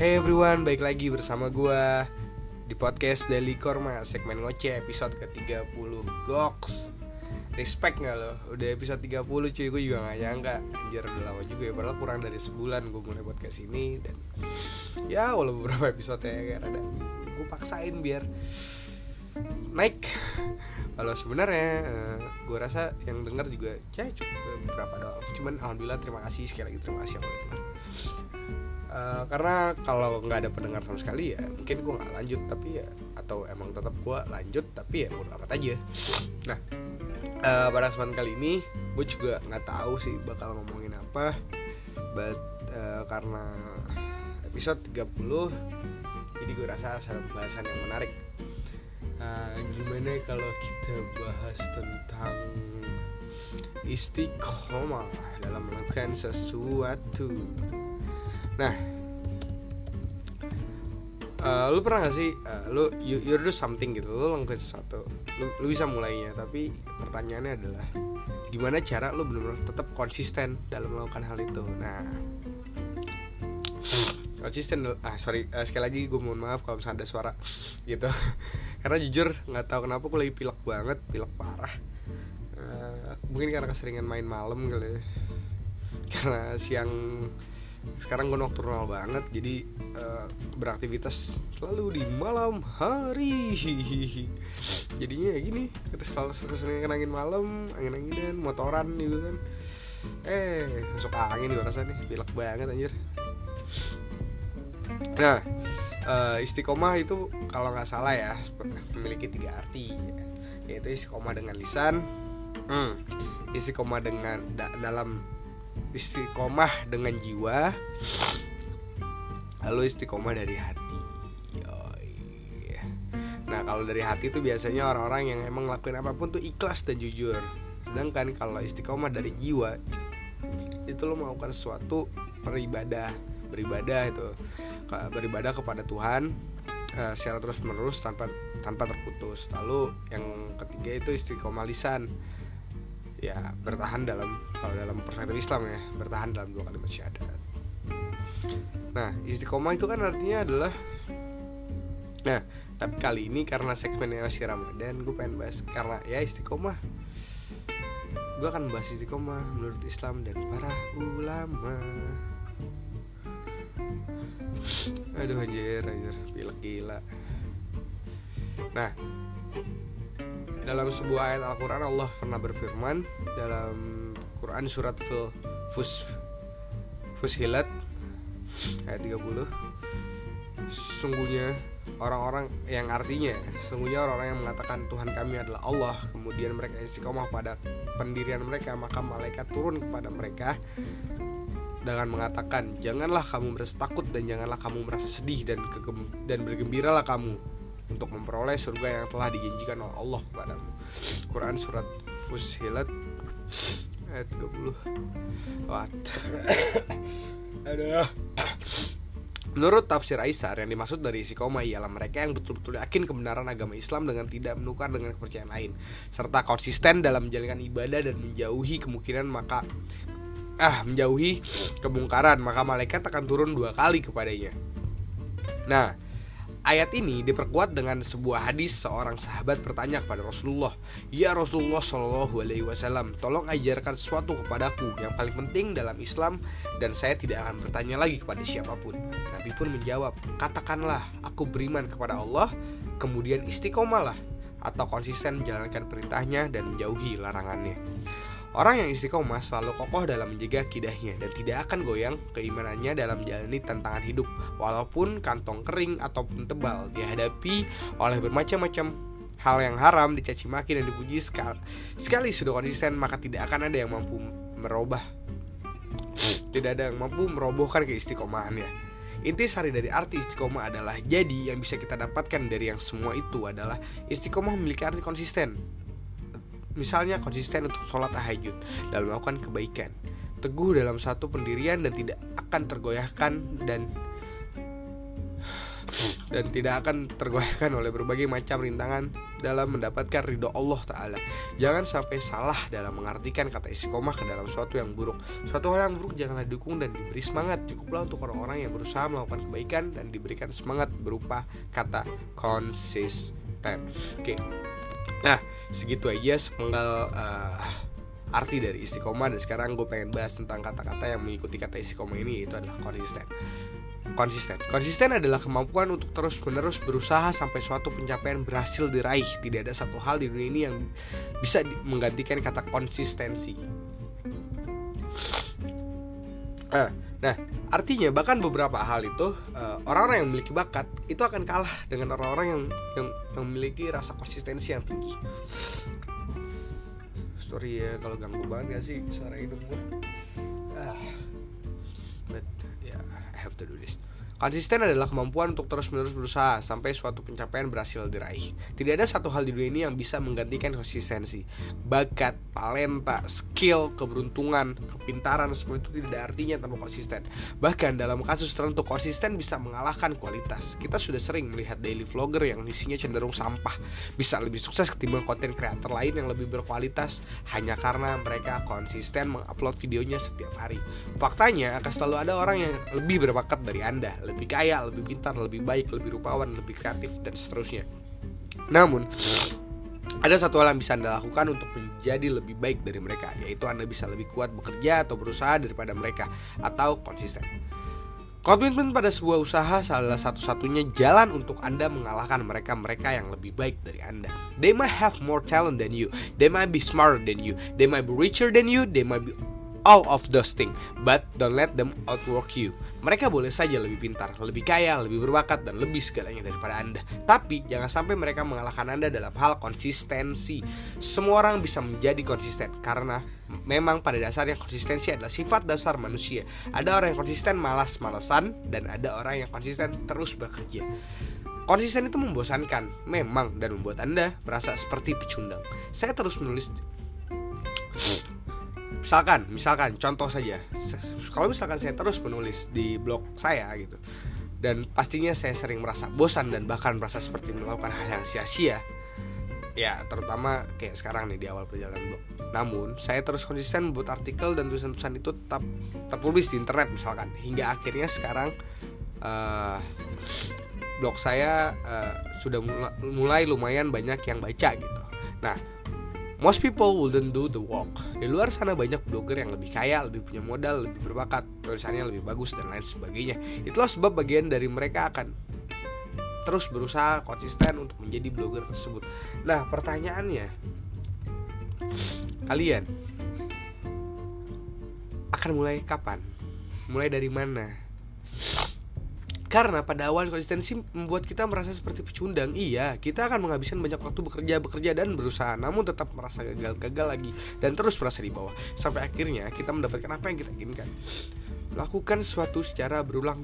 Hey everyone, baik lagi bersama gua di podcast Daily Korma segmen ngoceh episode ke-30 Goks. Respect gak lo? Udah episode 30 cuy, gue juga gak nyangka. Anjir udah lama juga ya, padahal kurang dari sebulan gue mulai podcast ini Dan ya walau beberapa episode ya kayak ada Gue paksain biar naik. Kalau sebenarnya uh, gue rasa yang denger juga ya cukup berapa doang. Cuman alhamdulillah terima kasih. Sekali lagi terima kasih yang udah Uh, karena kalau nggak ada pendengar sama sekali ya mungkin gue nggak lanjut tapi ya atau emang tetap gue lanjut tapi ya udah amat aja. Nah uh, pada kesempatan kali ini gue juga nggak tahu sih bakal ngomongin apa but uh, karena episode 30 jadi gue rasa ada pembahasan yang menarik. Uh, gimana kalau kita bahas tentang istiqomah dalam melakukan sesuatu nah uh, lu pernah gak sih uh, lu you, you do something gitu lu lakukan sesuatu lu, lu bisa mulainya tapi pertanyaannya adalah gimana cara lu benar-benar tetap konsisten dalam melakukan hal itu? Nah konsisten ah sorry uh, sekali lagi gue mohon maaf kalau misalnya ada suara gitu. Karena jujur nggak tahu kenapa gue lagi pilek banget pilek parah. Uh, mungkin karena keseringan main malam kali ya. Karena siang sekarang gue nocturnal banget jadi uh, beraktivitas selalu di malam hari. Jadinya ya gini terus selalu sering angin malam angin anginan motoran gitu kan. Eh masuk angin gue rasa nih pilek banget anjir. Nah uh, istiqomah itu kalau nggak salah ya memiliki tiga arti yaitu istiqomah dengan lisan hmm, istiqomah dengan da dalam istiqomah dengan jiwa. Lalu istiqomah dari hati. Nah kalau dari hati itu biasanya orang-orang yang emang ngelakuin apa pun tuh ikhlas dan jujur. Sedangkan kalau istiqomah dari jiwa itu lo melakukan sesuatu beribadah beribadah itu. Beribadah kepada Tuhan uh, secara terus menerus tanpa tanpa terputus. Lalu yang ketiga itu istiqomah lisan ya bertahan dalam kalau dalam perspektif Islam ya bertahan dalam dua kalimat syahadat. Nah istiqomah itu kan artinya adalah nah tapi kali ini karena segmennya masih Ramadan gue pengen bahas karena ya istiqomah. Gue akan bahas istiqomah menurut Islam dan para ulama. Aduh anjir anjir pilek gila. Nah dalam sebuah ayat Al-Quran Allah pernah berfirman dalam Quran surat Fil Fus Fushilat ayat 30 sungguhnya orang-orang yang artinya sungguhnya orang-orang yang mengatakan Tuhan kami adalah Allah kemudian mereka istiqomah pada pendirian mereka maka malaikat turun kepada mereka dengan mengatakan janganlah kamu merasa takut dan janganlah kamu merasa sedih dan dan bergembiralah kamu untuk memperoleh surga yang telah dijanjikan oleh Allah kepadamu. Quran surat Fusilat ayat 30. What? Aduh. Menurut tafsir Aisyah yang dimaksud dari istiqomah ialah mereka yang betul-betul yakin kebenaran agama Islam dengan tidak menukar dengan kepercayaan lain serta konsisten dalam menjalankan ibadah dan menjauhi kemungkinan maka ah menjauhi kemungkaran maka malaikat akan turun dua kali kepadanya. Nah, Ayat ini diperkuat dengan sebuah hadis seorang sahabat bertanya kepada Rasulullah, "Ya Rasulullah Shallallahu alaihi wasallam, tolong ajarkan sesuatu kepadaku yang paling penting dalam Islam dan saya tidak akan bertanya lagi kepada siapa pun." Nabi pun menjawab, "Katakanlah, aku beriman kepada Allah, kemudian istiqomahlah atau konsisten menjalankan perintahnya dan menjauhi larangannya." Orang yang istiqomah selalu kokoh dalam menjaga kidahnya dan tidak akan goyang keimanannya dalam menjalani tantangan hidup. Walaupun kantong kering ataupun tebal dihadapi oleh bermacam-macam hal yang haram dicaci maki dan dipuji sekali, sekali sudah konsisten maka tidak akan ada yang mampu merubah. Tidak ada yang mampu merobohkan keistiqomahannya Inti sari dari arti istiqomah adalah jadi yang bisa kita dapatkan dari yang semua itu adalah istiqomah memiliki arti konsisten Misalnya konsisten untuk sholat tahajud dalam melakukan kebaikan. Teguh dalam satu pendirian dan tidak akan tergoyahkan dan dan tidak akan tergoyahkan oleh berbagai macam rintangan dalam mendapatkan ridho Allah Ta'ala. Jangan sampai salah dalam mengartikan kata istiqomah ke dalam suatu yang buruk. Suatu hal yang buruk janganlah didukung dan diberi semangat. Cukuplah untuk orang-orang yang berusaha melakukan kebaikan Dan diberikan semangat berupa kata konsisten. Oke Nah segitu aja sepenggal uh, arti dari istiqomah Dan sekarang gue pengen bahas tentang kata-kata yang mengikuti kata istiqomah ini Yaitu adalah konsisten konsisten. Konsisten adalah kemampuan untuk terus-menerus berusaha sampai suatu pencapaian berhasil diraih. Tidak ada satu hal di dunia ini yang bisa menggantikan kata konsistensi. Nah, nah, artinya bahkan beberapa hal itu eh, orang-orang yang memiliki bakat itu akan kalah dengan orang-orang yang, yang yang memiliki rasa konsistensi yang tinggi. Sorry ya kalau ganggu banget gak sih suara hidung gue. Ah have to do this. Konsisten adalah kemampuan untuk terus-menerus berusaha sampai suatu pencapaian berhasil diraih. Tidak ada satu hal di dunia ini yang bisa menggantikan konsistensi. Bakat, talenta, skill, keberuntungan, kepintaran, semua itu tidak ada artinya tanpa konsisten. Bahkan dalam kasus tertentu konsisten bisa mengalahkan kualitas. Kita sudah sering melihat daily vlogger yang isinya cenderung sampah bisa lebih sukses ketimbang konten kreator lain yang lebih berkualitas hanya karena mereka konsisten mengupload videonya setiap hari. Faktanya akan selalu ada orang yang lebih berbakat dari Anda lebih kaya, lebih pintar, lebih baik, lebih rupawan, lebih kreatif dan seterusnya. Namun ada satu hal yang bisa Anda lakukan untuk menjadi lebih baik dari mereka, yaitu Anda bisa lebih kuat bekerja atau berusaha daripada mereka atau konsisten. Komitmen pada sebuah usaha salah satu-satunya jalan untuk Anda mengalahkan mereka-mereka yang lebih baik dari Anda. They might have more talent than you, they might be smarter than you, they might be richer than you, they might be all of those things, but don't let them outwork you. Mereka boleh saja lebih pintar, lebih kaya, lebih berbakat, dan lebih segalanya daripada Anda. Tapi jangan sampai mereka mengalahkan Anda dalam hal konsistensi. Semua orang bisa menjadi konsisten karena memang pada dasarnya konsistensi adalah sifat dasar manusia. Ada orang yang konsisten malas-malesan dan ada orang yang konsisten terus bekerja. Konsisten itu membosankan, memang, dan membuat Anda merasa seperti pecundang. Saya terus menulis misalkan misalkan contoh saja. Kalau misalkan saya terus menulis di blog saya gitu dan pastinya saya sering merasa bosan dan bahkan merasa seperti melakukan hal yang sia-sia ya terutama kayak sekarang nih di awal perjalanan blog. Namun saya terus konsisten membuat artikel dan tulisan-tulisan itu tetap terpublis di internet misalkan. Hingga akhirnya sekarang uh, blog saya uh, sudah mulai lumayan banyak yang baca gitu. Nah Most people wouldn't do the work. Di luar sana banyak blogger yang lebih kaya, lebih punya modal, lebih berbakat, tulisannya lebih bagus dan lain sebagainya. Itulah sebab bagian dari mereka akan terus berusaha konsisten untuk menjadi blogger tersebut. Nah, pertanyaannya, kalian akan mulai kapan? Mulai dari mana? Karena pada awal konsistensi membuat kita merasa seperti pecundang. Iya, kita akan menghabiskan banyak waktu bekerja, bekerja dan berusaha. Namun tetap merasa gagal-gagal lagi Dan terus merasa di bawah. Sampai akhirnya kita mendapatkan apa yang kita inginkan. Lakukan sesuatu secara berulang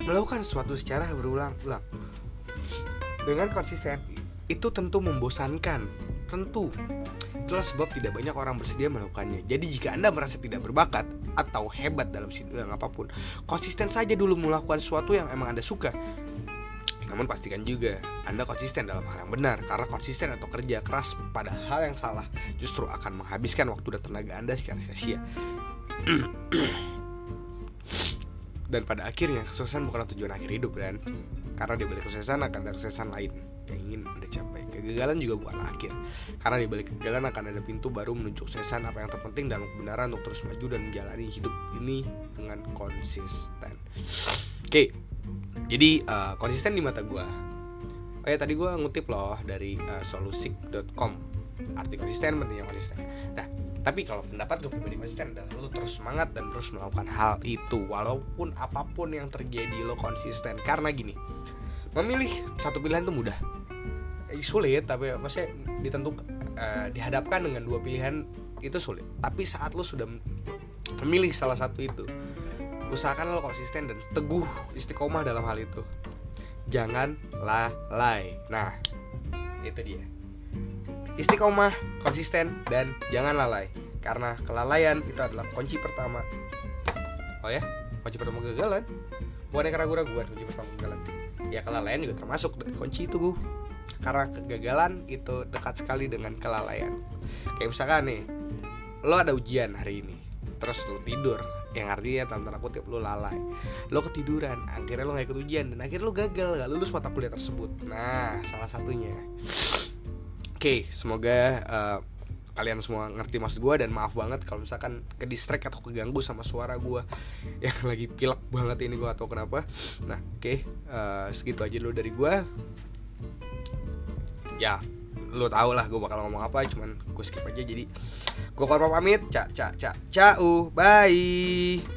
Melakukan sesuatu secara berulang-ulang. Dengan konsisten Itu tentu membosankan. Tentu Itulah sebab tidak banyak orang bersedia melakukannya. Jadi jika Anda merasa tidak berbakat atau hebat dalam sidang apa pun, konsisten saja dulu melakukan sesuatu yang emang Anda suka. Namun pastikan juga Anda konsisten dalam hal yang benar Karena konsisten atau kerja keras pada hal yang salah Justru akan menghabiskan waktu dan tenaga Anda secara sia-sia Dan pada akhirnya kesuksesan bukanlah tujuan akhir hidup kan Karena di balik kesuksesan akan ada kesuksesan lain yang ingin Anda capai. Kegagalan juga bukan akhir, karena di balik kegagalan akan ada pintu baru menuju kesuksesan apa yang terpenting dalam kebenaran untuk terus maju dan menjalani hidup ini dengan konsisten. Oke, jadi uh, konsisten di mata gue. Oh ya tadi gue ngutip loh dari uh, solusik.com arti konsisten pentingnya konsisten. Nah, tapi kalau pendapat gue pribadi konsisten adalah lo terus semangat dan terus melakukan hal itu walaupun apa pun yang terjadi lo konsisten karena gini memilih satu pilihan itu mudah eh, sulit tapi maksudnya ditentukan uh, dihadapkan dengan dua pilihan itu sulit. Tapi saat lo sudah memilih salah satu itu usahakan lo konsisten dan teguh istiqomah dalam hal itu. Jangan lalai. Nah itu dia. Istiqomah konsisten dan jangan lalai. Karena kelalaian itu adalah kunci pertama. Oh ya kunci pertama kegagalan. Bukan keraguan-raguan kunci pertama kegagalan. Ya kelalaian juga termasuk kunci itu gue karena kegagalan itu dekat sekali dengan kelalaian. Kayak misalkan nih lo ada ujian hari ini terus lo tidur yang artinya dalam tanda kutip lo lalai. Lo ketiduran akhirnya lo gak ikut ujian dan akhirnya lo gagal gak lulus mata kuliah tersebut. Nah salah satunya. Oke semoga uh, kalian semua ngerti maksud gue dan maaf banget kalau misalkan ke distract atau keganggu sama suara gue yang lagi pilek banget ini gue atau kenapa. Nah oke okay, uh, segitu aja dulu dari gue ya lo tau lah gue bakal ngomong apa cuman gue skip aja jadi gue korban pamit. Cak cak cak cak bye